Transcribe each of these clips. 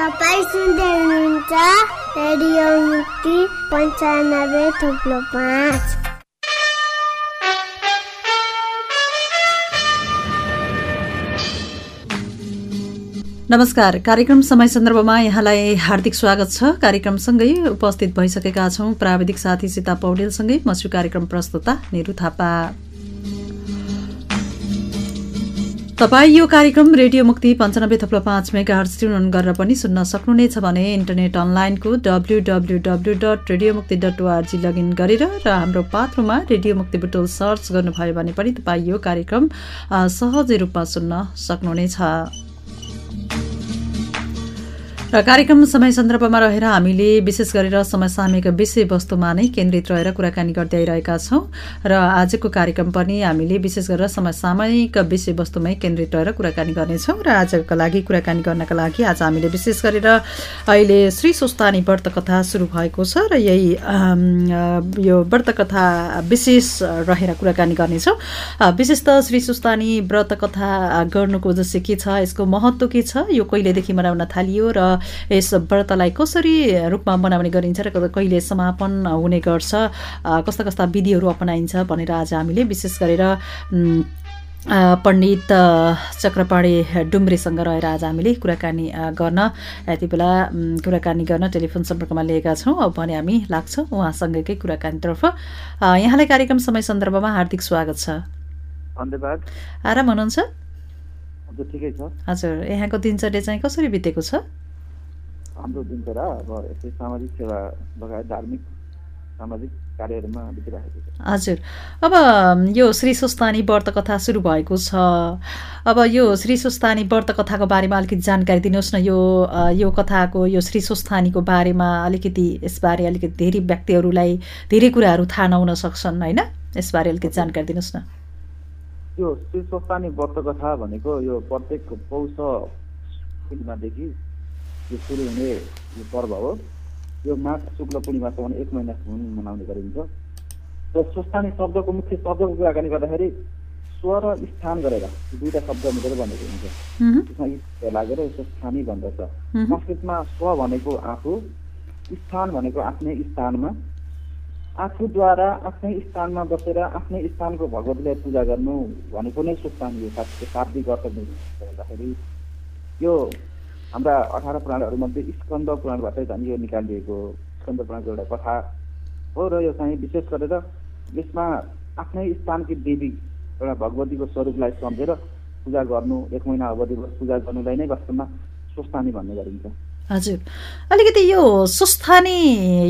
तपाईँ सुन्दै हुनुहुन्छ रेडियो मुक्ति पन्चानब्बे थुप्रो पाँच नमस्कार कार्यक्रम समय सन्दर्भमा यहाँलाई हार्दिक स्वागत छ। कार्यक्रमसँगै उपस्थित भइसकेका छौँ। प्राविधिक साथी सीता पौडेलसँगै म छु कार्यक्रम प्रस्तुता निरु थापा। तपाईँ यो कार्यक्रम रेडियो मुक्ति पन्चानब्बे थप्लो पाँच मेगा हर्स गरेर पनि सुन्न सक्नुहुनेछ भने इन्टरनेट अनलाइनको W W W dot radio Mukti dot O R G login गरेर र हाम्रो पात्रोमा रेडियो मुक्ति बुटोल सर्च गर्नुभयो भने पनि तपाईँ यो कार्यक्रम सहजै रूपमा सुन्न सक्नुहुनेछ र कार्यक्रम समय सन्दर्भमा रहेर हामीले विशेष गरेर समसामयिक विषयवस्तुमा नै केन्द्रित रहेर कुराकानी गर्दै आइरहेका छौँ। र आजको कार्यक्रम पनि हामीले विशेष गरेर समसामयिक विषयवस्तुमै केन्द्रित रहेर कुराकानी गर्नेछौँ र आजको लागि कुराकानी गर्नका लागि आज हामीले विशेष गरेर अहिले श्री सुस्तानी व्रत कथा सुरु भएको छ र यही यो व्रत कथा विशेष रहेर कुराकानी गर्नेछौँ। विशेष त श्री सुस्तानी व्रत कथा गर्नुको जस्तै के छ यसको महत्त्व के छ यो कहिलेदेखि मनाउन थालियो र यस व्रतलाई कसरी रूपमा मनाउने गरिन्छ र कहिले समापन हुने गर्छ कस्ता कस्ता विधिहरू अपनाइन्छ भनेर आज हामीले विशेष गरेर पण्डित चक्रपाणी डुम्रेसँग रहेर आज हामीले कुराकानी गर्न यति बेला कुराकानी गर्न टेलिफोन सम्पर्कमा लिएका छौँ अब भने हामी लाग्छौँ उहाँसँगकै कुराकानीतर्फ। यहाँलाई कार्यक्रम समय सन्दर्भमा हार्दिक स्वागत छ। धन्यवाद। आराम हुनुहुन्छ? हजुर यहाँको दिनचर्या चाहिँ कसरी बितेको छ? हाम्रो दिनचर्या अब यस्तै सामाजिक सेवा लगायत धार्मिक सामाजिक कार्यहरूमा बितिरहेको छ। हजुर। अब यो श्री सुस्तानी व्रत कथा सुरु भएको छ। अब यो श्री सुस्तानी व्रत कथाको बारेमा अलिकति जानकारी दिनुहोस् न। यो यो कथाको यो श्री सुस्तानीको बारेमा अलिकति यसबारे अलिकति धेरै व्यक्तिहरूलाई धेरै कुराहरू थाहा नहुन सक्छन् होइन? यसबारे अलिकति जानकारी दिनुहोस् न। यो श्री सुस्तानी व्रत कथा भनेको यो प्रत्येक पौष पूर्णिमादेखि यो सुरु हुने यो पर्व हो। यो माघ शुक्ल पूर्णिमासम्म एक महिनासम्म मनाउने गरिन्छ। र स्वस्थानी शब्दको मुख्य शब्दको कुराकानी गर्दाखेरि स्व र स्थान गरेर दुईवटा शब्द मिलेर बनेको हुन्छ। त्यसमा लागेर यसो स्थानी भन्दछ संस्कृतमा स्व भनेको आफू स्थान भनेको आफ्नै स्थानमा। आफूद्वारा आफ्नै स्थानमा बसेर आफ्नै स्थानको भगवतीलाई पूजा गर्नु भनेको नै सुस्तानी हो। शाब्दिक अर्थ गर्दाखेरि यो हाम्रा अठार पुराणहरूमध्ये स्कन्द पुराणबाटै झन् यो निकालिएको स्कन्द पुराणको एउटा कथा हो र यो चाहिँ विशेष गरेर यसमा आफ्नै स्थानकी देवी एउटा भगवतीको स्वरूपलाई सम्झेर पूजा गर्नु एक महिना अवधि पूजा गर्नुलाई नै वास्तवमा स्वस्थानी भन्ने गरिन्छ। हजुर। अलिकति यो सुस्थानी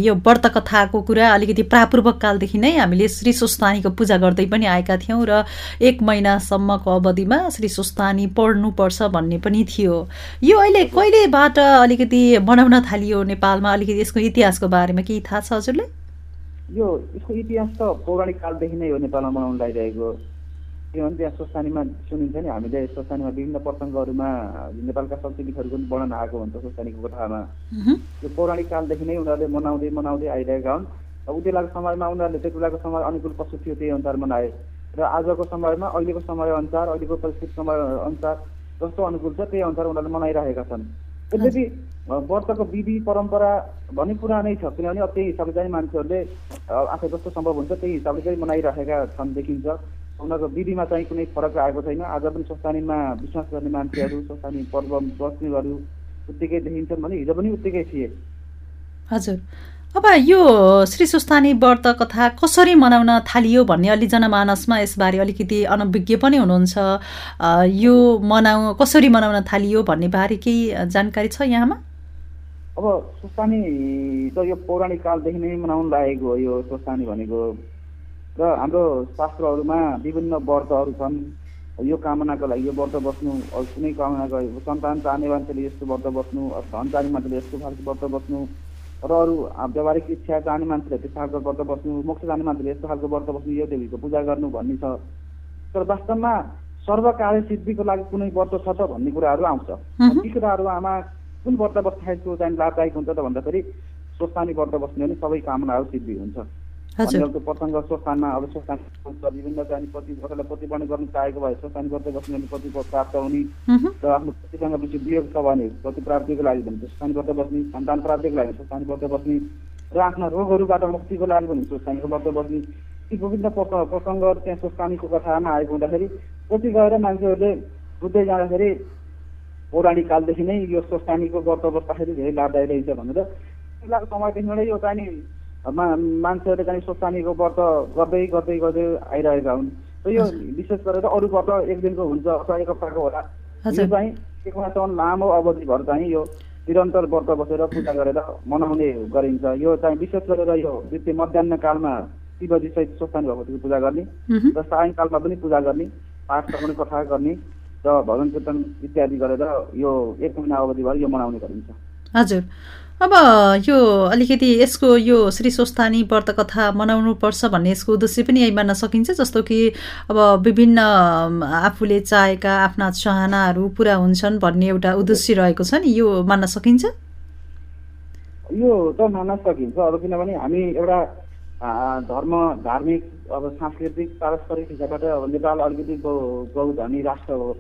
यो व्रत कथाको कुरा अलिकति प्रापूर्वक कालदेखि नै हामीले श्री सुस्थानीको पूजा गर्दै पनि आएका थियौँ र एक महिनासम्मको अवधिमा श्री सुस्थानी पढ्नुपर्छ भन्ने पनि थियो। यो अहिले कहिलेबाट अलिकति बनाउन थालियो नेपालमा? अलिकति यसको इतिहासको बारेमा केही थाहा छ हजुरलाई यो यसको इतिहास त पौराणिक कालदेखि नै हो नेपालमा मनाउन लागिरहेको। किनभने त्यहाँ स्वस्थानीमा सुनिन्छ नि हामीले स्वस्थानीमा विभिन्न प्रसङ्गहरूमा नेपालका पनि वर्णन आएको हुन्छ स्वस्थानीको कथामा। यो पौराणिक कालदेखि नै उनीहरूले मनाउँदै मनाउँदै आइरहेका हुन्। उति बेलाको समयमा उनीहरूले त्यति बेलाको समय अनुकूल कस्तो थियो त्यही अनुसार मनाए। र आजको समयमा अहिलेको समय अनुसार अहिलेको परिस्थिति समय अनुसार जस्तो अनुकूल छ त्यही अनुसार उनीहरूले मनाइरहेका छन्। यद्यपि व्रतको विधि परम्परा भन्ने पुरानै छ किनभने अब त्यही हिसाबले चाहिँ मान्छेहरूले आफै जस्तो सम्भव हुन्छ त्यही हिसाबले चाहिँ मनाइरहेका छन् देखिन्छ। उनीहरूको विधिमा चाहिँ कुनै फरक आएको छैन। आज पनि स्वस्थानीमा विश्वास गर्ने मान्छेहरू स्वस्थानी पर्व बस्नेहरू उत्तिकै देखिन्छन् भने हिजो पनि उत्तिकै थिए। हजुर। अब यो श्री सुस्तानी व्रत कथा कसरी मनाउन थालियो भन्ने अलि जनमानसमा यसबारे अलिकति अनभिज्ञ पनि हुनुहुन्छ। यो मनाउ कसरी मनाउन थालियो भन्ने बारे केही जानकारी छ यहाँमा? अब सुस्तानी त यो पौराणिक कालदेखि नै मनाउनु लागेको हो यो सुस्तानी भनेको र हाम्रो शास्त्रहरूमा विभिन्न व्रतहरू छन्। यो कामनाको लागि यो व्रत बस्नु कुनै कामनाको सन्तान चाहने मान्छेले यस्तो व्रत बस्नु धन चाहने मान्छेले यस्तो खालको व्रत बस्नु र अरू व्यावहारिक इच्छा चाहने मान्छेले त्यस्तो खालको व्रत बस्नु मोक्ष चाहने मान्छेले यस्तो खालको व्रत बस्नु यो देवीको पूजा गर्नु भन्ने छ। तर वास्तवमा सर्वकार्य सिद्धिको लागि कुनै व्रत छ त भन्ने कुराहरू आउँछ। ती कुराहरू आमा कुन व्रत बस्दाखेरि चाहिँ लाभदायक हुन्छ त भन्दाखेरि स्वस्थानी व्रत बस्ने भने सबै कामनाहरू सिद्धि हुन्छ। प्रसङ्ग स्वस्थानमा अब स्वस्थान विभिन्न चाहिँ पति कसैलाई प्रतिबन्ध गर्न चाहेको भए स्वस्थान गर्दै बस्ने भने पति प्राप्त हुने र आफ्नो पतिसँग पछि वियोग छ भने पति प्राप्तिको लागि भने स्वस्थान गर्दै बस्ने सन्तान प्राप्तिको लागि स्वस्थान गर्दै बस्ने र आफ्ना रोगहरूबाट मुक्तिको लागि पनि स्वस्थानीको गर्दै बस्ने यी विभिन्न प्रस- प्रसङ्गहरू त्यहाँ स्वस्थानीको कथामा आएको हुँदाखेरि पछि गएर मान्छेहरूले बुझ्दै जाँदाखेरि पौराणिक कालदेखि नै यो स्वस्थानीको व्रत बस्दाखेरि धेरै लाभदायी रहेछ भनेर। समयदेखि नै यो चाहिँ मा मान्छेहरूले चाहिँ स्वस्थानीको व्रत गर्दै गर्दै गर्दै आइरहेका हुन्। र यो विशेष गरेर अरू व्रत एक दिनको हुन्छ अथवा एक हप्ताको होला। यो। चाहिँ एक महिनासम्म लामो अवधिभर चाहिँ यो निरन्तर व्रत बसेर पूजा गरेर मनाउने गरिन्छ। यो चाहिँ विशेष गरेर यो द्वितीय मध्याह कालमा शिवजी सहित स्वस्थानी भगवतीको पूजा गर्ने। र सायङ्कालमा पनि पूजा गर्ने पाठ श्रवण कथा गर्ने र भजन कीर्तन इत्यादि गरेर यो एक महिना अवधिभर यो मनाउने गरिन्छ। हजुर। अब यो अलिकति यसको यो श्री स्वस्थानी व्रत कथा मनाउनुपर्छ भन्ने यसको उद्देश्य पनि यही मान्न सकिन्छ जस्तो कि अब विभिन्न आफूले चाहेका आफ्ना चाहनाहरू पुरा हुन्छन् भन्ने एउटा उद्देश्य रहेको छ नि यो मान्न सकिन्छ? यो त मान्न सकिन्छ अब किनभने हामी एउटा धर्म धार्मिक अब सांस्कृतिक पारस्परिक हिसाबबाट अब नेपाल अलिकति गौधनी राष्ट्र हो।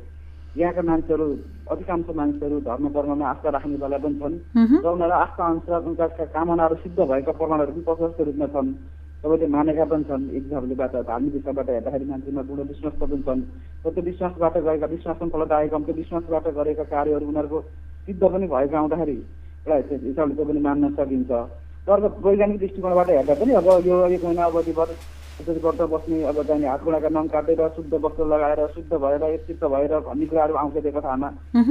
यहाँका मान्छेहरू अधिकांश मान्छेहरू धर्म कर्ममा आस्था राख्नेवाला पनि छन्। र उनीहरू आस्था अनुसार उनका कामनाहरू सिद्ध भएका प्रमाणहरू पनि प्रशस्त रूपमा छन्। सबैले मानेका पनि छन्। एक हिसाबलेबाट धार्मिक हिसाबबाट हेर्दाखेरि मान्छेमा गुण विश्वास पनि छन्। र त्यो विश्वासबाट गएका विश्वास पनि फलदायक त्यो विश्वासबाट गरेका कार्यहरू उनीहरूको सिद्ध पनि भएका हुँदाखेरि एउटा हिसाब- हिसाबले त्यो पनि मान्न सकिन्छ। तर वैज्ञानिक दृष्टिकोणबाट हेर्दा पनि अब यो एक महिना अवधिभर त्यसरी व्रत बस्ने अब चाहिँ हात गोडाका नङ काटेर शुद्ध वस्त्र लगाएर शुद्ध भएर एकचित्त भएर भन्ने कुराहरू आउँछ त्यो कथामा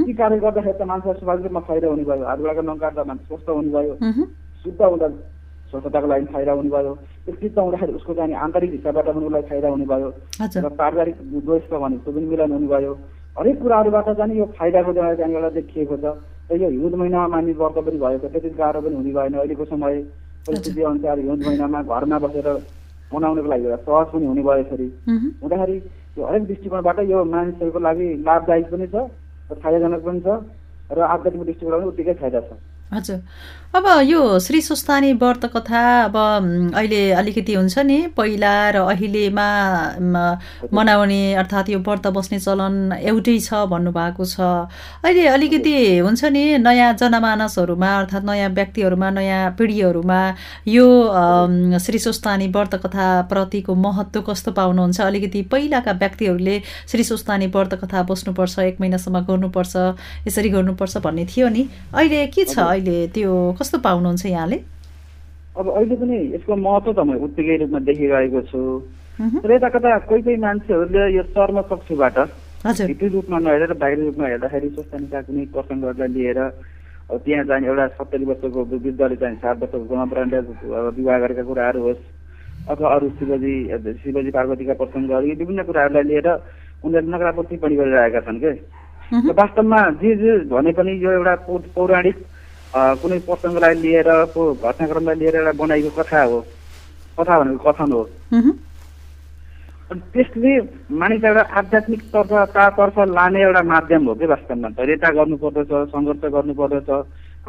यी कार्य गर्दाखेरि त मान्छे स्वाभाविक रूपमा फाइदा हुने भयो हात गोडाका नङ काट्दा मान्छे स्वस्थ हुने भयो मह्म, शुद्ध हुँदा स्वच्छताको लागि फाइदा हुने भयो त्यो चित्त हुँदाखेरि उसको चाहिँ आन्तरिक हिसाबबाट पनि उसलाई फाइदा हुने भयो हजुर र पारिवारिक छ भने त्यो पनि मिलन हुने भयो हरेक कुराहरूबाट चाहिँ यो फाइदाको चाहिँ एउटा देखिएको छ र यो हिउँद महिनामा मान्ने व्रत पनि भएको त्यति गाह्रो पनि हुने भएन। अहिलेको समय परिस्थिति अनुसार हिउँद महिनामा घरमा बसेर मनाउनको लागि एउटा सहज पनि हुने भयो यसरी। हुँदाखेरि यो हरेक दृष्टिकोणबाट यो मानिसहरूको लागि लाभदायक पनि छ र फाइदाजनक पनि छ र आध्यात्मिक दृष्टिकोणबाट पनि उत्तिकै फाइदा छ। हजुर। अब यो श्री स्वस्थानी व्रत कथा अब अहिले अलिकति हुन्छ नि पहिला र अहिलेमा मनाउने अर्थात् यो व्रत बस्ने चलन एउटै छ भन्नुभएको छ। अहिले अलिकति हुन्छ नि नयाँ जनमानसहरूमा अर्थात् नयाँ व्यक्तिहरूमा नयाँ पिँढीहरूमा यो श्री स्वस्थानी व्रत कथाप्रतिको महत्त्व कस्तो पाउनुहुन्छ? अलिकति पहिलाका व्यक्तिहरूले श्री स्वस्थानी व्रत कथा बस्नुपर्छ एक महिनासम्म गर्नुपर्छ यसरी गर्नुपर्छ भन्ने थियो नि। अहिले के छ अहिले त्यो कस्तो पाउनुहुन्छ यहाँले? अब अहिले पनि यसको महत्त्व त म उत्तिकै रूपमा देखिरहेको छु। तर यता कता कोही कोही मान्छेहरूले यो चर्म चक्षुबाट हजुर। भित्री रूपमा नहेरेर बाहिरी रूपमा हेर्दाखेरि स्वस्थानीका कुनै प्रसङ्गहरूलाई लिएर अब त्यहाँ चाहिँ एउटा सत्तरी वर्षको वृद्धले चाहिँ सात वर्षको गुणप्राणले विवाह गरेका कुराहरू होस् अथवा अरू शिवजी शिवजी पार्वतीका प्रसङ्गहरू यी विभिन्न कुराहरूलाई लिएर उनीहरूले नकारात्मक टिप्पणी गरिरहेका छन् के? र वास्तवमा जे जे भने पनि यो एउटा पौराणिक कुनै प्रसङ्गलाई लिएर को घटनाक्रमलाई लिएर एउटा बनाइएको कथा हो। कथा भनेको कथन हो। त्यसले मानिस एउटा आध्यात्मिक तर्फ तर्फ लाने एउटा माध्यम हो कि वास्तवमा? धैर्यता गर्नुपर्दछ सङ्घर्ष गर्नुपर्दछ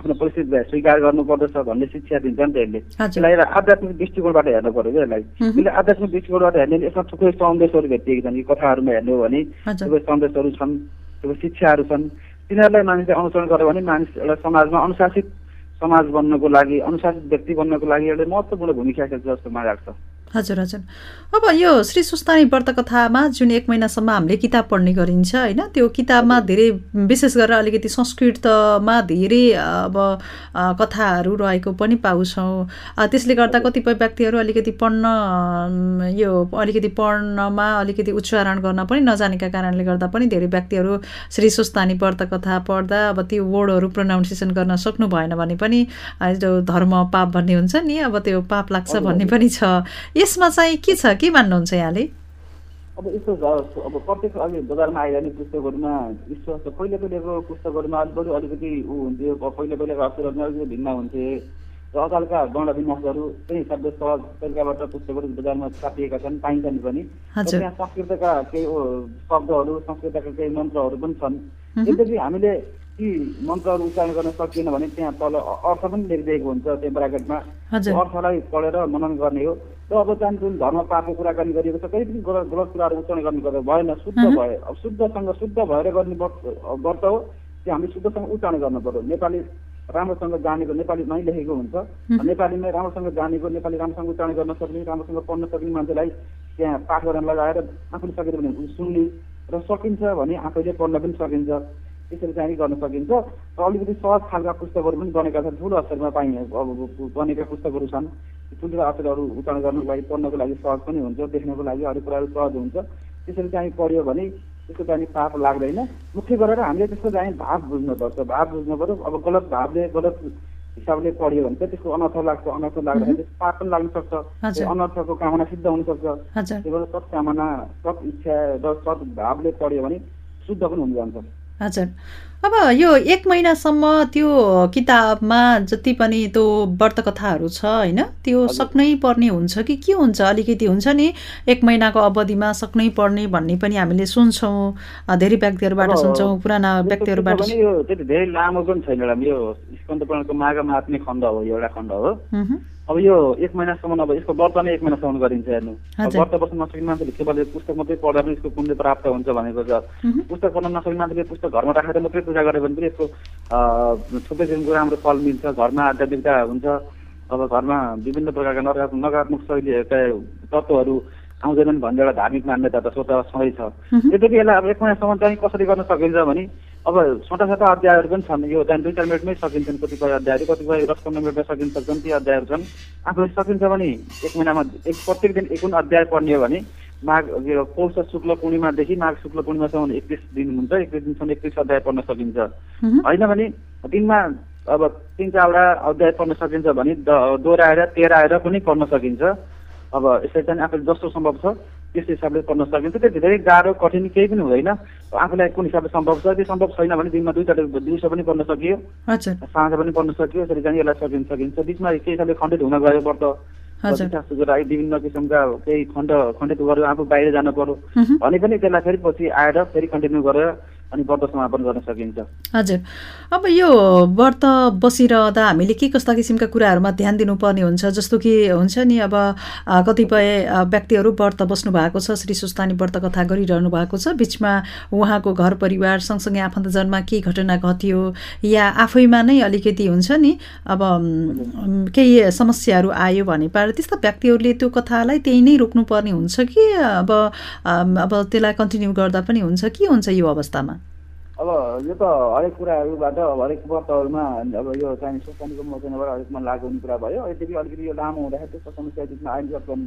आफ्नो परिस्थितिलाई स्वीकार गर्नुपर्दछ भन्ने शिक्षा दिन्छ नि त्यसले हजुर। यसलाई एउटा आध्यात्मिक दृष्टिकोणबाट हेर्नु पर्यो कि यसलाई। त्यसले आध्यात्मिक दृष्टिकोणबाट हेर्ने यसमा थुप्रै सन्देशहरू भेटिएका छन् यी कथाहरूमा हेर्ने हो भने। थुप्रै सन्देशहरू छन् थुप्रै शिक्षाहरू छन्। तिनीहरूलाई मानिसले अनुसरण गर्यो भने मानिस एउटा समाजमा अनुशासित समाज बन्नको लागि अनुशासित व्यक्ति बन्नको लागि एउटा महत्त्वपूर्ण भूमिका खेल्छ जस्तो मलाई लाग्छ। हजुर हजुर। अब यो श्री सुस्तानी व्रत कथामा जुन एक महिनासम्म हामीले किताब पढ्ने गरिन्छ होइन त्यो किताबमा धेरै विशेष गरेर अलिकति संस्कृतमा धेरै अब कथाहरू रहेको पनि पाउँछौँ। त्यसले गर्दा कतिपय व्यक्तिहरू अलिकति पढ्न यो अलिकति पढ्नमा अलिकति उच्चारण गर्न पनि नजानेका कारणले गर्दा पनि धेरै व्यक्तिहरू श्री सुस्तानी व्रत कथा पढ्दा अब त्यो वर्डहरू प्रोनाउन्सिएसन गर्न सक्नु भएन भने पनि धर्म पाप भन्ने हुन्छ नि अब त्यो पाप लाग्छ भन्ने पनि छ। यसमा चाहिँ के छ? के मान्नुहुन्छ यहाँले? अब यस्तो छ अब प्रत्येक अहिले बजारमा आइरहने पुस्तकहरूमा विश्वास छ पहिले पहिलेको पुस्तकहरूमा अलिक बरु अलिकति ऊ हुन्थ्यो पहिले पहिलेको अक्षरहरूमा अलिकति भिन्न हुन्थे। र अकालका गण विन्यासहरू त्यही हिसाबले सहज तरिकाबाट पुस्तकहरू बजारमा छापिएका छन् पाइन्छन् पनि। त्यहाँ संस्कृतका केही शब्दहरू संस्कृतका केही मन्त्रहरू पनि छन्। यद्यपि हामीले ती मन्त्रहरू उच्चारण गर्न सकिएन भने त्यहाँ तल अर्थ पनि लेखिदिएको हुन्छ त्यो ब्राकेटमा। अर्थलाई पढेर मनन गर्ने हो। र अब चाहिँ जुन धर्म पापको कुराकानी गरिएको छ कहीँ पनि गलत गलत कुराहरू उच्चारण गर्नु पर्दैन भएन शुद्ध भए अब शुद्धसँग शुद्ध भएर गर्ने व्रत व्रत हो त्यो हामीले शुद्धसँग उच्चारण गर्नु पर्यो। नेपाली राम्रोसँग जानेको नेपालीमै लेखेको हुन्छ। नेपालीमै राम्रोसँग जानेको नेपाली राम्रोसँग उच्चारण गर्न सक्ने राम्रोसँग पढ्न सक्ने मान्छेलाई त्यहाँ पाठ गर्न लगाएर आफूले सकेर भने सुन्ने र सकिन्छ भने आफैले पढ्न पनि सकिन्छ। त्यसरी चाहिँ गर्न सकिन्छ। र अलिकति सहज खालका पुस्तकहरू पनि बनेका छन्। ठुलो अक्षरमा पाइने अब बनेका पुस्तकहरू छन्। ठुल्ठुलो अक्षरहरू उच्चारण गर्नको लागि पढ्नको लागि सहज पनि हुन्छ देख्नको लागि अरू कुराहरू सहज हुन्छ। त्यसरी चाहिँ पढ्यो भने त्यसको चाहिँ पाप लाग्दैन। मुख्य गरेर हामीले त्यसको चाहिँ भाव बुझ्नुपर्छ। भाव बुझ्नु पऱ्यो अब गलत भावले गलत हिसाबले पढ्यो भने चाहिँ त्यसको अनर्थ लाग्छ। अनर्थ लाग्दाखेरि त्यसको पाप पनि लाग्न सक्छ। अनर्थको कामना सिद्ध हुनसक्छ त्यही भएर सत्कामना सत् इच्छा र सद्भावले पढ्यो भने शुद्ध पनि हुन जान्छ। हजुर। अब यो एक महिनासम्म त्यो किताबमा जति पनि त्यो व्रत कथाहरू छ होइन त्यो सक्नै पर्ने हुन्छ कि के हुन्छ? अलिकति हुन्छ नि एक महिनाको अवधिमा सक्नै पर्ने भन्ने पनि हामीले सुन्छौँ। धेरै व्यक्तिहरूबाट सुन्छौँ पुराना व्यक्तिहरूबाट धेरै लामो पनि छैन एउटा यो स्कन्द पुराणको माघ मात्ने खण्ड हो यो एउटा खण्ड हो। अब यो एक महिनासम्म अब यसको व्रत नै एक महिनासम्म गरिन्छ हेर्नु। व्रत बस्न नसक्ने मान्छेले केवल पुस्तक मात्रै पढ्दा पनि यसको पुण्य प्राप्त हुन्छ भनेको छ। पुस्तक पढ्न नसक्ने मान्छेले पुस्तक घरमा राखेर मात्रै पूजा गर्यो भने पनि यसको थुप्रै किसिमको राम्रो फल मिल्छ घरमा आध्यात्मिकता हुन्छ। अब घरमा विभिन्न प्रकारका नकारात्मक नकारात्मक शैलीका तत्त्वहरू आउँदैनन् भन्ने एउटा धार्मिक मान्यता त स्वतः सधैँ छ यद्यपि यसलाई अब एक महिनासम्म चाहिँ कसरी गर्न सकिन्छ भने अब छोटा छोटा अध्यायहरू पनि छन्। यो चाहिँ दुई चार मिनटमै सकिन्छन्। कतिपय अध्यायहरू कतिपय दस पन्ध्र मिनटमा सकिन सक्छन् ती अध्यायहरू छन्। आफूले सकिन्छ भने एक महिनामा एक प्रत्येक दिन एक अध्याय पढ्ने हो भने माघ यो पौष शुक्ल पूर्णिमादेखि माघ शुक्ल पूर्णिमासम्म एकतिस दिन हुन्छ एकतिस दिनसम्म एकतिस अध्याय पढ्न सकिन्छ। होइन भने दिनमा अब तिन चारवटा अध्याय पढ्न सकिन्छ भने दोहोऱ्याएर तेह्राएर पनि पढ्न सकिन्छ। अब यसरी चाहिँ आफूले जस्तो सम्भव छ त्यस हिसाबले पढ्न सकिन्छ। त्यो धेरै गाह्रो कठिन केही पनि हुँदैन। आफूलाई कुन हिसाबले सम्भव छ त्यो सम्भव छैन भने दिनमा दुईचोटि दिउँसो पनि पढ्न सकियो साँझ पनि पढ्न सकियो यसरी चाहिँ यसलाई सकिन सकिन्छ। बिचमा केही हिसाबले खण्डित हुन गयो व्रत। विभिन्न किसिमका केही खण्ड खण्डित गर्यो आफू बाहिर जानु पर्यो। भने पनि त्यसलाई फेरि पछि आएर फेरि कन्टिन्यू गरेर अनि व्रत समापन गर्न सकिन्छ। हजुर। अब यो व्रत बसिरहँदा हामीले के कस्ता किसिमका कुराहरूमा ध्यान दिनुपर्ने हुन्छ जस्तो कि हुन्छ नि अब कतिपय व्यक्तिहरू व्रत बस्नु भएको छ श्री सुस्तानी व्रत कथा गरिरहनु भएको छ बिचमा उहाँको घर परिवार सँगसँगै आफन्तजनमा के घटना घट्यो या आफैमा नै अलिकति हुन्छ नि अब केही समस्याहरू आयो भने पार त्यस्ता व्यक्तिहरूले त्यो कथालाई त्यही नै रोक्नुपर्ने हुन्छ कि अब अब त्यसलाई कन्टिन्यू गर्दा पनि हुन्छ के हुन्छ यो अवस्थामा? अब यो त हरेक कुराहरूबाट हरेक व्रतहरूमा अब यो चाहिँ सोचानीको मोचनाबाट हरेकमा लागु हुने कुरा भयो। यद्यपि अलिकति यो लामो हुँदाखेरि त्यस्तो समस्या बिचमा आइन्छ पनि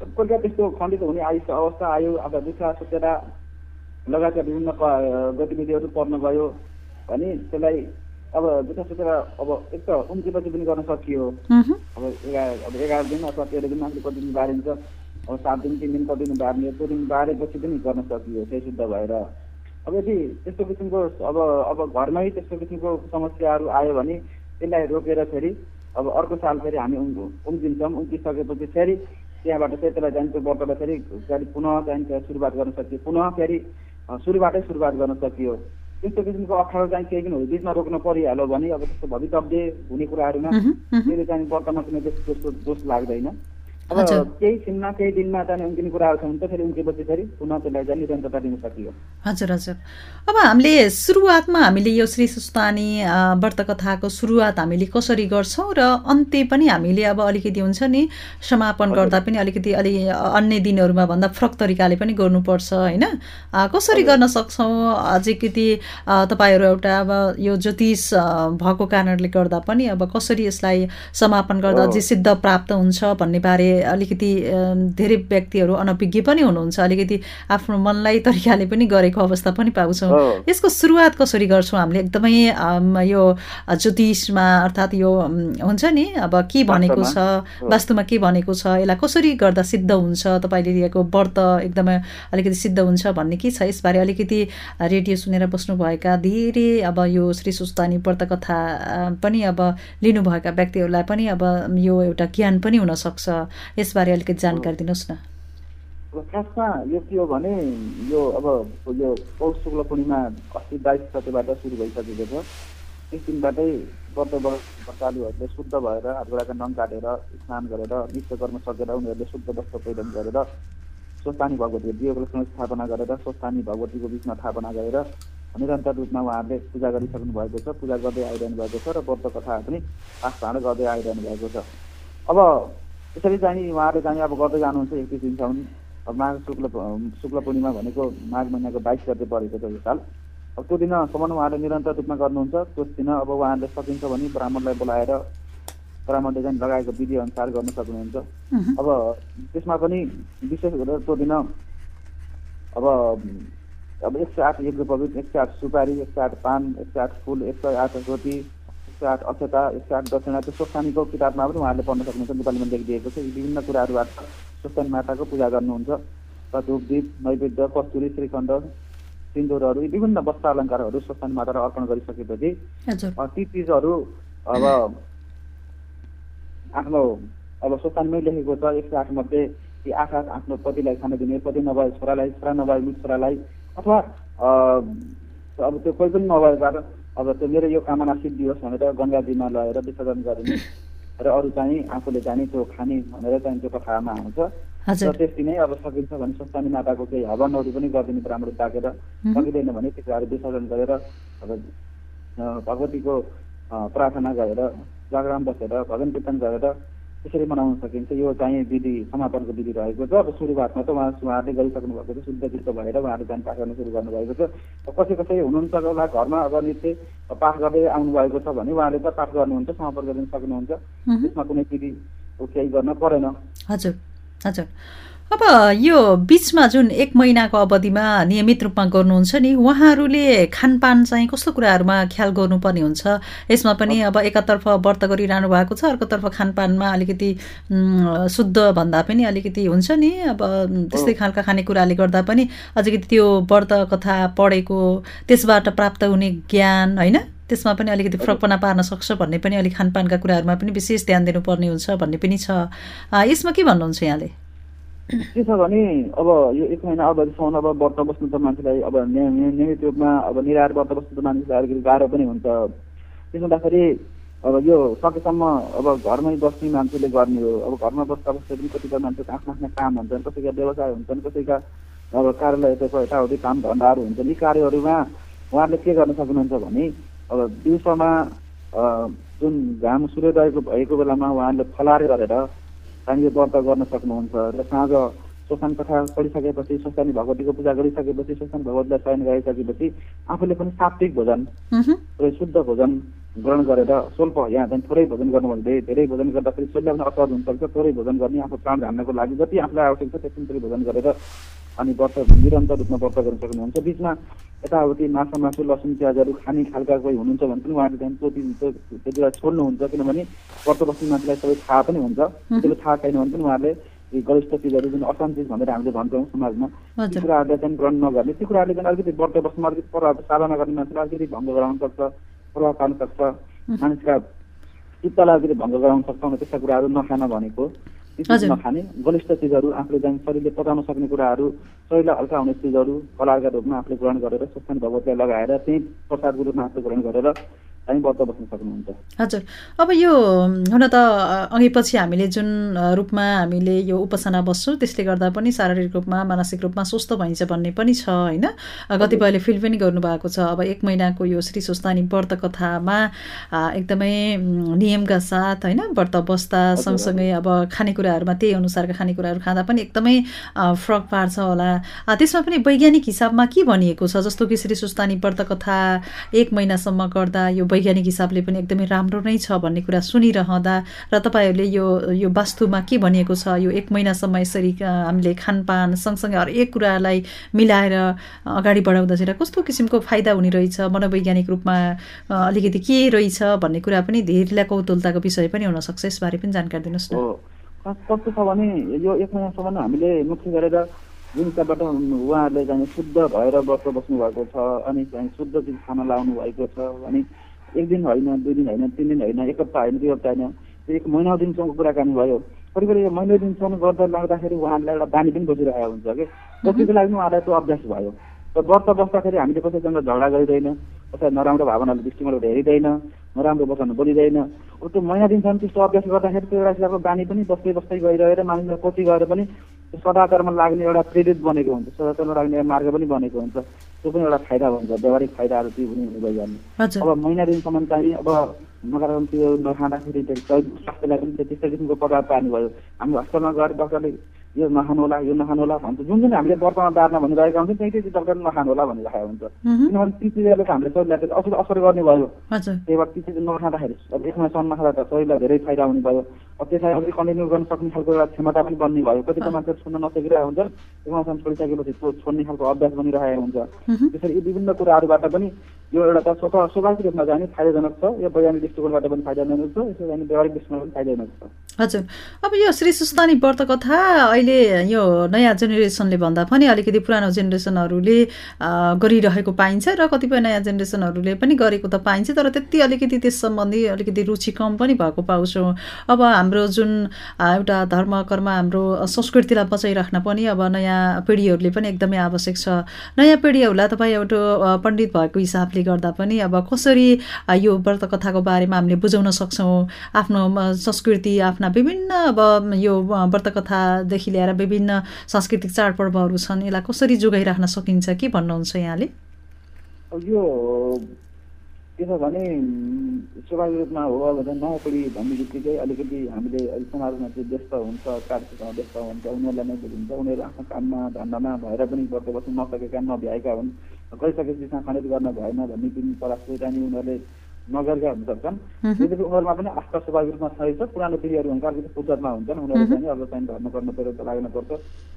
कहिलेका त्यस्तो खण्डित हुने आइ अवस्था आयो। अब दुःख सोचेर लगायतका विभिन्न गतिविधिहरू पर्न गयो भने त्यसलाई अब दुःख सोचेर अब एक त उम्केपछि पनि गर्न सकियो। अब एघार अब एघार दिन अथवा तेह्र दिन आफूले कति दिन बारिन्छ। अब सात दिन तिन दिन कति दिन बार्ने त्यो दिन बारेपछि पनि गर्न सकियो। त्यही शुद्ध भएर। अब यदि त्यस्तो किसिमको अब अब घरमै त्यस्तो किसिमको समस्याहरू आयो भने त्यसलाई रोकेर फेरि अब अर्को साल फेरि हामी उम्- उम्किन्छौँ उम्किसकेपछि फेरि त्यहाँबाट चाहिँ त्यसलाई चाहिँ त्यो व्रतलाई फेरि फेरि पुनः चाहिँ त्यहाँ सुरुवात गर्न सकियो। पुनः फेरि सुरुबाटै सुरुवात गर्न सकियो। त्यस्तो किसिमको अप्ठ्यारो चाहिँ केही पनि बिचमा रोक्न परिहाल्यो भने अब त्यस्तो भवितव्य हुने कुराहरूमा। त्यसले चाहिँ व्रतमा कुनै त्यस्तो दोष लाग्दैन। अब हजुर। केही छिनमा केही दिनमा चाहिँ उम्किने कुराहरू छ भने त फेरि उम्केपछि फेरि पुनः त्यसलाई चाहिँ निरन्तरता दिन सकियो हजुर हजुर अब हामीले सुरुवातमा हामीले यो श्री सुस्तानी अ, व्रत कथाको सुरुवात हामीले कसरी गर्छौँ र अन्त्य पनि हामीले अब अलिकति हुन्छ नि समापन। गर्दा पनि अलिकति अलि अन्य दिनहरूमा भन्दा फरक तरिकाले पनि गर्नुपर्छ होइन कसरी। गर्न सक्छौँ अलिकति तपाईँहरू एउटा अब यो ज्योतिष भएको कारणले गर्दा पनि अब कसरी यसलाई समापन गर्दा। अझै सिद्ध प्राप्त हुन्छ भन्ने बारे अलिकति धेरै व्यक्तिहरू अनभिज्ञ पनि हुनुहुन्छ। अलिकति आफ्नो मनलाई तरिकाले पनि गरेको अवस्था पनि पाउँछौँ। यसको सुरुवात कसरी गर्छौँ हामीले? एकदमै यो ज्योतिषमा अर्थात् यो हुन्छ नि अब के भनेको छ। वास्तुमा के भनेको छ यसलाई कसरी गर्दा सिद्ध हुन्छ तपाईँले दिएको व्रत एकदमै अलिकति सिद्ध हुन्छ भन्ने के छ? यसबारे अलिकति रेडियो सुनेर बस्नुभएका धेरै अब यो श्री सुस्तानी व्रत कथा पनि अब लिनुभएका व्यक्तिहरूलाई पनि अब यो एउटा ज्ञान पनि हुनसक्छ। यसबारे अलिकति जानकारी दिनुहोस् न। अब खासमा यो के हो भने यो अब यो पौष शुक्ल पूर्णिमा अस्ति बाइस गतेबाट सुरु भइसकेको छ। त्यस दिनबाटै व्रत व्रतालुहरूले शुद्ध भएर हातगोडाका नङ काटेर स्नान गरेर नित्य कर्म सकेर उनीहरूले शुद्ध वस्त्र परिधान गरेर स्वस्थानी भगवतीको दियोको स्थापना गरेर स्वस्थानी भगवतीको बिचमा स्थापना गरेर निरन्तर रूपमा उहाँहरूले पूजा गरिसक्नु भएको छ पूजा गर्दै आइरहनु भएको छ र व्रत कथाहरू पनि पाठपाठ गर्दै आइरहनु भएको छ। अब त्यसरी चाहिँ उहाँहरूले चाहिँ अब गर्दै जानुहुन्छ एकतिस दिनसम्म अब माघ शुक्ल शुक्ल पूर्णिमा भनेको माघ महिनाको बाइस गते परेको छ यो साल। अब त्यो दिनसम्म उहाँले निरन्तर रूपमा गर्नुहुन्छ। त्यस दिन अब उहाँहरूले सकिन्छ भने ब्राह्मणलाई बोलाएर ब्राह्मणले चाहिँ लगाएको विधि अनुसार गर्न सक्नुहुन्छ। अब त्यसमा पनि विशेष गरेर त्यो दिन अब अब एक सय आठ यज्ञ पवित्र एक सय आठ सुपारी एक सय आठ पान एक सय आठ फुल एक सय आठ रोटी आठ अक्षता आठ दक्षिणा त्यो सोस्तानीको किताबमा पनि उहाँहरूले पढ्न सक्नुहुन्छ। नेपालीमा लेखिदिएको छ। विभिन्न कुराहरूबाट सोस्तानी माताको पूजा गर्नुहुन्छ। र धुपदीप नैवेद्य कस्तुरी श्रीखण्ड सिन्दुरहरू विभिन्न वस्त्र अलङ्कारहरू सोस्तानी मातालाई अर्पण गरिसकेपछि ती चिजहरू अब आफ्नो अब सोस्तानीमै लेखेको छ। एक सय आठ मध्ये ती आठ आठ आफ्नो पतिलाई खान दिने पति नभए छोरालाई छोरा नभए छोरालाई अथवा अब त्यो कोही पनि नभएबाट अब त्यो मेरो यो कामना सिद्धि होस् भनेर गङ्गाजीमा लगेर विसर्जन गरिने र अरू चाहिँ आफूले जाने त्यो खाने भनेर चाहिँ त्यो कथामा आउँछ। र त्यस दिनै अब सकिन्छ भने सस्तानी माताको केही हवनहरू पनि गरिदिने ब्राह्मण ताकेर सकिँदैन भने त्यो कुराहरू विसर्जन गरेर अब भगवतीको प्रार्थना गरेर जागराम बसेर भजन कीर्तन गरेर त्यसरी मनाउन सकिन्छ। यो चाहिँ विधि समापनको विधि रहेको छ। अब सुरुवातमा त उहाँ उहाँहरूले गरिसक्नु भएको छ। शुद्ध चित्त भएर उहाँहरूले चाहिँ पाठ गर्न सुरु गर्नुभएको छ। कसै कसै हुनुहुन्छ होला घरमा अब नित्य पाठ गर्दै आउनुभएको छ भने उहाँले त पाठ गर्नुहुन्छ समापन गरिदिन सक्नुहुन्छ। त्यसमा कुनै विधि केही गर्न परेन। हजुर हजुर। अब यो बिचमा जुन एक महिनाको अवधिमा नियमित रूपमा गर्नुहुन्छ नि उहाँहरूले खानपान चाहिँ कस्तो कुराहरूमा ख्याल गर्नुपर्ने हुन्छ? यसमा पनि अब एकातर्फ व्रत गरिरहनु भएको छ अर्कोतर्फ खानपानमा अलिकति शुद्ध भन्दा पनि अलिकति हुन्छ नि अब त्यस्तै खालका खानेकुराले गर्दा पनि अलिकति त्यो व्रत कथा पढेको त्यसबाट प्राप्त हुने ज्ञान होइन? त्यसमा पनि अलिकति फरकपना पार्न सक्छ भन्ने पनि अलिक खानपानका कुराहरूमा पनि विशेष ध्यान दिनुपर्ने हुन्छ भन्ने पनि छ। यसमा के भन्नुहुन्छ यहाँले? के छ भने अब यो एक महिना अवधिसम्म अब व्रत बस्नु त मान्छेलाई अब नियमित रूपमा अब निराहार व्रत बस्नु त मान्छेलाई अलिकति गाह्रो पनि हुन्छ। त्यसो हुँदाखेरि अब यो सकेसम्म अब घरमै बस्ने मान्छेले गर्ने हो। अब घरमा बस्दा बस्दा पनि कतिपय मान्छेको आफ्नो आफ्नो काम हुन्छन् कसैका व्यवसाय हुन्छन् कसैका अब कार्यालयको यताउति काम धन्दाहरू हुन्छन्। यी कार्यहरूमा उहाँहरूले के गर्न सक्नुहुन्छ भने अब दिउँसोमा जुन घाम सूर्योदयको भएको बेलामा उहाँहरूले फलारे गरेर हामीले व्रत गर्न सक्नुहुन्छ र साँझ सोसान कथा पढिसकेपछि सोसानी भगवतीको पूजा गरिसकेपछि सोसान भगवतीलाई चयन गरिसकेपछि आफूले पनि सात्विक भोजन र शुद्ध भोजन ग्रहण गरेर स्वल्प यहाँ चाहिँ थोरै भोजन गर्नु भने धेरै भोजन गर्दाखेरि शरीरलाई पनि असर हुनसक्छ। थोरै भोजन गर्ने आफ्नो प्राण झार्नको लागि जति आफूलाई आवश्यक छ त्यति भोजन गरेर अनि व्रत निरन्तर रूपमा व्रत गर्न सक्नुहुन्छ। बिचमा यताउति माछा मासु लसुन प्याजहरू खाने खालका कोही हुनुहुन्छ भने पनि उहाँले चाहिँ त्यो त्यति बेला छोड्नुहुन्छ किनभने व्रत बस्ने मान्छेलाई सबै थाहा पनि हुन्छ। त्यसले थाहा छैन भने पनि उहाँहरूले गरिष्ठ चिजहरू जुन असान चिज भनेर हामीले भन्छौँ समाजमा ती कुराहरूलाई चाहिँ ग्रहण नगर्ने ती कुराहरूले चाहिँ अलिकति व्रत बस्नुमा अलिकति प्रभाव साधना गर्ने मान्छेलाई अलिकति भङ्ग गराउन सक्छ प्रभाव पार्न सक्छ। मानिसका चित्तलाई अलिकति भङ्ग गराउन सक्छ त्यस्ता कुराहरू नखान भनेको नखाने बलिष्ठ चिजहरू आफूले चाहिँ शरीरले पचाउन सक्ने कुराहरू शरीरलाई हल्का हुने चिजहरू कलाका रूपमा आफूले ग्रहण गरेर स्वस्थानी भगवतीलाई लगाएर त्यही प्रसादको रूपमा आफूले ग्रहण गरेर हजुर। अब यो हुन त अघि पछि हामीले जुन रूपमा हामीले यो उपासना बस्छौँ त्यसले गर्दा पनि शारीरिक रूपमा मानसिक रूपमा स्वस्थ भइन्छ भन्ने पनि छ होइन? कतिपयले फिल पनि गर्नुभएको छ। अब एक महिनाको यो श्री स्वस्थानी व्रत कथामा एकदमै नियमका साथ होइन? व्रत बस्दा सँगसँगै अब खानेकुराहरूमा त्यही अनुसारका खानेकुराहरू खाँदा पनि एकदमै फरक पार्छ होला। त्यसमा पनि वैज्ञानिक हिसाबमा के भनिएको छ? जस्तो कि श्री स्वस्थानी व्रत कथा एक महिनासम्म गर्दा यो वैज्ञानिक हिसाबले पनि एकदमै राम्रो नै छ भन्ने कुरा सुनिरहँदा र तपाईँहरूले यो यो वास्तुमा के भनिएको छ? यो एक महिनासम्म यसरी हामीले खानपान सँगसँगै हरेक कुरालाई मिलाएर अगाडि बढाउँदा चाहिँ कस्तो किसिमको फाइदा हुने रहेछ? मनोवैज्ञानिक रूपमा अलिकति के रहेछ भन्ने कुरा पनि धेरैलाई कौतुलताको विषय पनि हुनसक्छ। यसबारे पनि जानकारी दिनुहोस् न। कस्तो छ भने यो एक महिनासम्म हामीले मुख्य गरेर जुन हिसाबबाट उहाँहरूले चाहिँ शुद्ध भएर व्रत बस्नु भएको छ अनि चाहिँ शुद्ध खाना लाउनु भएको छ अनि एक दिन होइन दुई दिन होइन तिन दिन होइन एक हप्ता होइन दुई हप्ता होइन एक महिना दिनसम्मको कुराकानी भयो। करिब करिब यो महिना दिनसम्म गर्दा लाग्दाखेरि उहाँहरूलाई एउटा बानी पनि बसिरहेको हुन्छ कि। बसेको लागि उहाँलाई त्यो अभ्यास भयो। र व्रत बस्दाखेरि हामीले कसैसँग झगडा गरिँदैन कसै नराम्रो भावनाले दृष्टिकोणबाट हेरिँदैन नराम्रो वचन बोलिँदैन। त्यो महिना दिनसम्म त्यस्तो अभ्यास गर्दाखेरि त्यो एउटा किसिमको बानी पनि बस्दै बस्दै गइरहेर मानिसलाई पछि गएर पनि त्यो सदाचारमा लाग्ने एउटा प्रेरित बनेको हुन्छ सदाचारमा लाग्ने मार्ग पनि बनेको हुन्छ। त्यो पनि एउटा फाइदा हुन्छ व्यावहारिक फाइदाहरू त्यो पनि हुने गइहाल्ने अब महिना दिनसम्म चाहिँ अब नकारात्मक त्यो नखाँदाखेरि स्वास्थ्यलाई पनि त्यस्तै किसिमको प्रभाव पार्ने भयो। हामी हस्पिटलमा गएर डक्टरले यो नखानु होला यो नखानु होला भन्छ। जुन जुन हामीले वर्तमान बारमा भनिरहेका हुन्छौँ त्यही त्यही डक्टर नखानु होला भनिरहेको हुन्छ। किनभने ती चिजहरूले त हामीले शरीरलाई असर असर गर्ने भयो। त्यही भएर ती चिज नखाँदाखेरि अब एक महिनासम्म नखाँदा त शरीरलाई धेरै फाइदा हुने भयो। त्यसलाई अझै कन्टिन्यू गर्न सक्ने खालको एउटा क्षमता पनि बन्ने भयो। कतिपय मान्छेहरू नसकिरहेको हुन्छ। एक महिनासम्म छोडिसकेपछि त्यो छोड्ने खालको अभ्यास बनिरहेको हुन्छ। त्यसरी यी विभिन्न कुराहरूबाट पनि यो एउटा त स्वत स्वाभाविक रूपमा जाने फाइदाजनक छ। यो वैज्ञानिक दृष्टिकोणबाट पनि फाइदाजनक छ। यसो जाने व्यावहारिक दृष्टिकोणबाट पनि फाइदाजनक छ। हजुर। अब यो श्री सुस्तानी व्रत कथा अहिले यो नयाँ जेनेरेसनले भन्दा पनि अलिकति पुरानो जेनेरेसनहरूले गरिरहेको पाइन्छ र कतिपय नयाँ जेनेरेसनहरूले पनि गरेको त पाइन्छ तर त्यति अलिकति त्यस सम्बन्धी अलिकति रुचि कम पनि भएको पाउँछौँ। अब हाम्रो जुन अ, एउटा धर्म कर्म हाम्रो संस्कृतिलाई बचाइराख्न पनि अब नयाँ पिँढीहरूले पनि एकदमै आवश्यक छ। नयाँ पिँढीहरूलाई तपाईँ एउटा पण्डित भएको हिसाबले गर्दा पनि अब कसरी यो व्रत कथाको बारेमा हामीले बुझाउन सक्छौँ? आफ्नो संस्कृति आफ्ना विभिन्न अब यो व्रत कथादेखि लिएर विभिन्न सांस्कृतिक चाडपर्वहरू छन् यसलाई कसरी जोगाइराख्न सकिन्छ के भन्नुहुन्छ यहाँले? यो के छ भने स्वाभाविक रूपमा हो अब नयाँ पिँढी भन्ने बित्तिकै अलिकति हामीले अहिले समाजमा चाहिँ व्यस्त हुन्छ कार्यक्रममा व्यस्त हुन्छ उनीहरूलाई नै बुझिन्छ उनीहरू आफ्नो काममा धन्दामा भएर पनि व्रत बस्नु नसकेका नभ्याएका हुन् गइसकेपछि खण्डित गर्न भएन भन्ने पनि परास्त जाने उनीहरूले नगरेका हुन सक्छन् यद्यपि उनीहरूमा पनि आस्था स्वाभाविक रूपमा सही छ पुरानो पिँढीहरू हुन्छ अलिकति फुर्सदमा हुन्छन् उनीहरू चाहिँ अब चाहिँ धर्म गर्न पऱ्यो त लाग्न पर्छ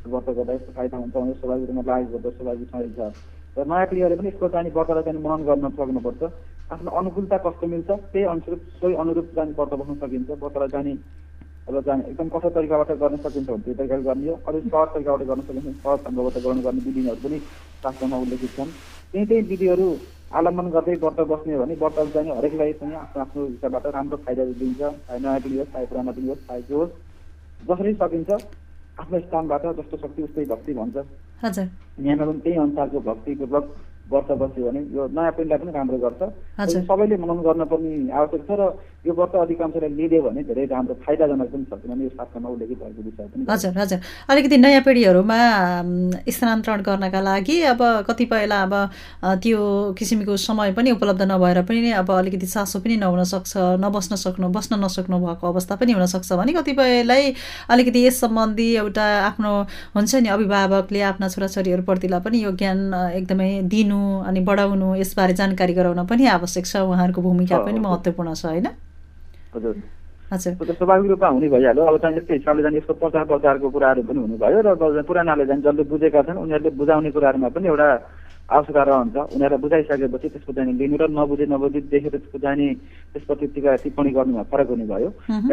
व्रत गर्दा यस्तो फाइदा हुन्छ उनीहरू स्वाभाविक रूपमा लागेको स्वाभाविक सही छ र नयाँ पिँढीहरूले पनि यसको चाहिँ व्रतलाई चाहिँ मनन गर्न सक्नुपर्छ। आफ्नो अनुकूलता कस्तो मिल्छ त्यही अनुरूप सोही अनुरूप चाहिँ व्रत बस्न सकिन्छ व्रतलाई जाने अब जाने एकदम कठोर तरिकाबाट गर्न सकिन्छ भने त्यो तरिकाले गर्ने हो। अलिक सहज तरिकाबाट गर्न सकिन्छ सहज ढङ्गबाट गर्न गर्ने विधिहरू पनि शास्त्रमा उल्लेखित छन्। त्यही त्यही विधिहरू अवलम्बन गर्दै व्रत बस्ने हो भने व्रत चाहिँ हरेकलाई चाहिँ आफ्नो आफ्नो हिसाबबाट राम्रो फाइदा दिन्छ चाहे नयाँ पिँढी होस् चाहे पुरानो पिँढी होस् चाहे जो होस्। जसरी सकिन्छ आफ्नो स्थानबाट जस्तो शक्ति उस्तै भक्ति भन्छ। हजुर। पनि त्यही अनुसारको भक्तिपूर्वक व्रत बस्यो भने यो नयाँ पिँढीलाई पनि राम्रो गर्छ। सबैले मनन गर्न पनि आवश्यक छ र यो व्रत अधिकांशले लिदियो भने धेरै राम्रो फाइदाजनक पनि छ किनभने यो शास्त्रमा उल्लेखित भएको विषय पनि हजुर हजुर। अलिकति नयाँ पिँढीहरूमा स्थानान्तरण गर्नका लागि अब कतिपयलाई अब त्यो किसिमको समय पनि उपलब्ध नभएर पनि अब अलिकति चासो पनि नहुन सक्छ नबस्न सक्नु बस्न नसक्नु भएको अवस्था पनि हुनसक्छ भने कतिपयलाई अलिकति यस सम्बन्धी एउटा आफ्नो हुन्छ नि अभिभावकले आफ्ना छोराछोरीहरूप्रतिलाई पनि यो ज्ञान एकदमै दिनु अनि बढाउनु यसबारे जानकारी गराउन पनि आवश्यक छ। उहाँहरूको भूमिका पनि महत्त्वपूर्ण छ होइन? स्वाभाविक रूपमा हुने भइहाल्यो अब चाहिँ यस्तै हिसाबले चाहिँ यस्तो प्रचार प्रचारको कुराहरू पनि हुने भयो र पुरानाले चाहिँ जसले बुझेका छन् उनीहरूले बुझाउने कुराहरूमा पनि एउटा आवश्यकता रहन्छ। उनीहरूलाई बुझाइसकेपछि त्यसको चाहिँ लिनु र नबुझे नबुझे देखेर त्यसको जाने त्यसपछि टिका टिप्पणी गर्नुमा फरक हुने भयो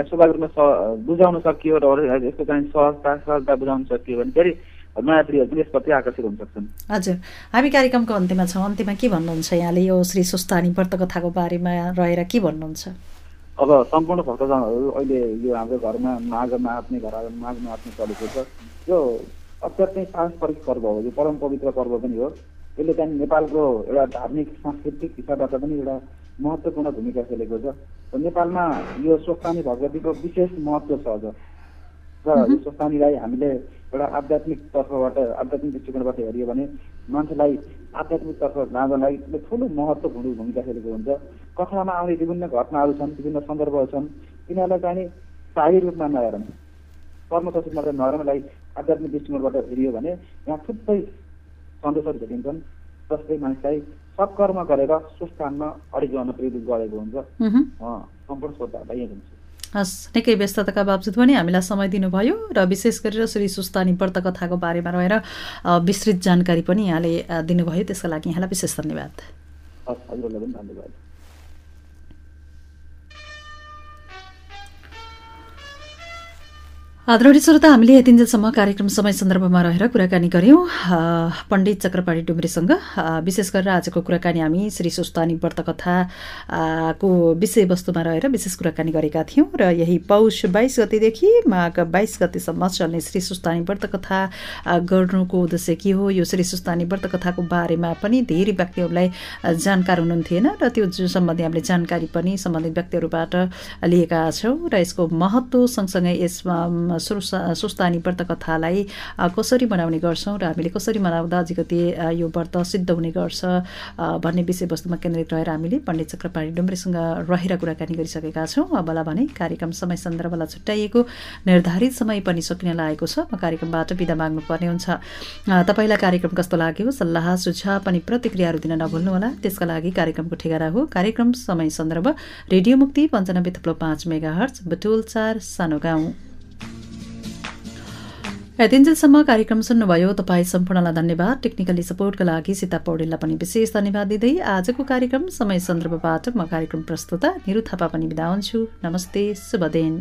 स्वाभाविक रूपमा बुझाउन सकियो र यसको चाहिँ सहजता सहजता बुझाउन सकियो भने फेरि नयाँ पिँढीहरू पनि यसप्रति आकर्षित हुन सक्छन्। हजुर। हामी कार्यक्रमको अन्त्यमा छौँ। अन्त्यमा के भन्नुहुन्छ यहाँले? यो श्री सुस्तानी व्रत कथाको बारेमा रहेर के भन्नुहुन्छ? अब सम्पूर्ण भक्तजनहरू अहिले यो हाम्रो घरमा माघमा आफ्नै घर माघमा आफ्नो चलेको छ। यो अत्यन्तै पारस्परिक पर्व हो। यो परम पवित्र पर्व पनि हो। यसले चाहिँ नेपालको एउटा धार्मिक सांस्कृतिक हिसाबबाट पनि एउटा महत्त्वपूर्ण भूमिका खेलेको छ। र नेपालमा यो स्वस्थानी भगवतीको विशेष महत्त्व छ अझ। र यो हामीले एउटा आध्यात्मिक तर्फबाट आध्यात्मिक दृष्टिकोणबाट हेऱ्यो भने मान्छेलाई आध्यात्मिक तर्फ लाँनलाई यसले ठुलो महत्त्वपूर्ण भूमिका खेलेको हुन्छ। कथामा आउने विभिन्न घटनाहरू छन् विभिन्न सन्दर्भहरू छन्। तिनीहरूलाई चाहिँ शाही रूपमा नहेरौँ कर्मचर्चित मात्रै नहेरौँ यसलाई आध्यात्मिक दृष्टिकोणबाट हेरियो भने यहाँ थुप्रै सन्देशहरू भेटिन्छन्। जसले मानिसलाई सत्कर्म गरेर सुस्थानमा अडिग गर्न प्रेरित गरेको हुन्छ। सम्पूर्ण श्रोताहरूलाई यही हुन्छ। हस् निकै व्यस्तताका बावजुद पनि हामीलाई समय दिनुभयो र विशेष गरेर श्री सुस्तानी व्रत कथाको बारेमा रहेर विस्तृत जानकारी पनि यहाँले दिनुभयो। त्यसका लागि यहाँलाई विशेष धन्यवाद। आदरणीय श्रोता हामीले यतिन्जेलसम्म कार्यक्रम समय सन्दर्भमा रहेर कुराकानी गऱ्यौँ। पण्डित चक्रपाणी डुम्रेसँग विशेष गरेर आजको कुराकानी हामी श्री सुस्तानी व्रतकथा को विषयवस्तुमा रहेर विशेष कुराकानी गरेका थियौँ र यही पौष बाइस गतिदेखि माघ बाइस गतिसम्म चल्ने श्री सुस्तानी व्रतकथा गर्नुको उद्देश्य के हो? यो श्री सुस्तानी व्रतकथाको बारेमा पनि धेरै व्यक्तिहरूलाई जानकार हुनुहुन्थेन र त्यो सम्बन्धी हामीले जानकारी पनि सम्बन्धित व्यक्तिहरूबाट लिएका छौँ र यसको महत्त्व सँगसँगै यसमा सुस्तानी व्रत कथालाई कसरी मनाउने गर्छौँ र हामीले कसरी मनाउँदा अलिकति यो व्रत सिद्ध हुने गर्छ भन्ने विषयवस्तुमा केन्द्रित रहेर हामीले पण्डित चक्रपाणी डुम्रेसँग रहेर कुराकानी गरिसकेका छौँ। अबलाई भने कार्यक्रम समय सन्दर्भलाई छुट्याइएको निर्धारित समय पनि सकिन लागेको छ। म कार्यक्रमबाट बिदा माग्नुपर्ने हुन्छ। तपाईँलाई कार्यक्रम कस्तो लाग्यो? सल्लाह सुझाव पनि प्रतिक्रियाहरू दिन नभुल्नुहोला। त्यसका लागि कार्यक्रमको ठेगाना हो। कार्यक्रम समय सन्दर्भ रेडियो मुक्ति पन्चानब्बे थप्लो पाँच मेगा हर्च बटोल चार सानो गाउँ। यतिन्जेलसम्म कार्यक्रम सुन्नुभयो। तपाईँ सम्पूर्णलाई धन्यवाद। टेक्निकली सपोर्टका लागि सीता पौडेललाई पनि विशेष धन्यवाद दिँदै आजको कार्यक्रम समय सन्दर्भबाट म कार्यक्रम प्रस्तुता निरु थापा पनि बिदा हुन्छु। नमस्ते शुभ दिन।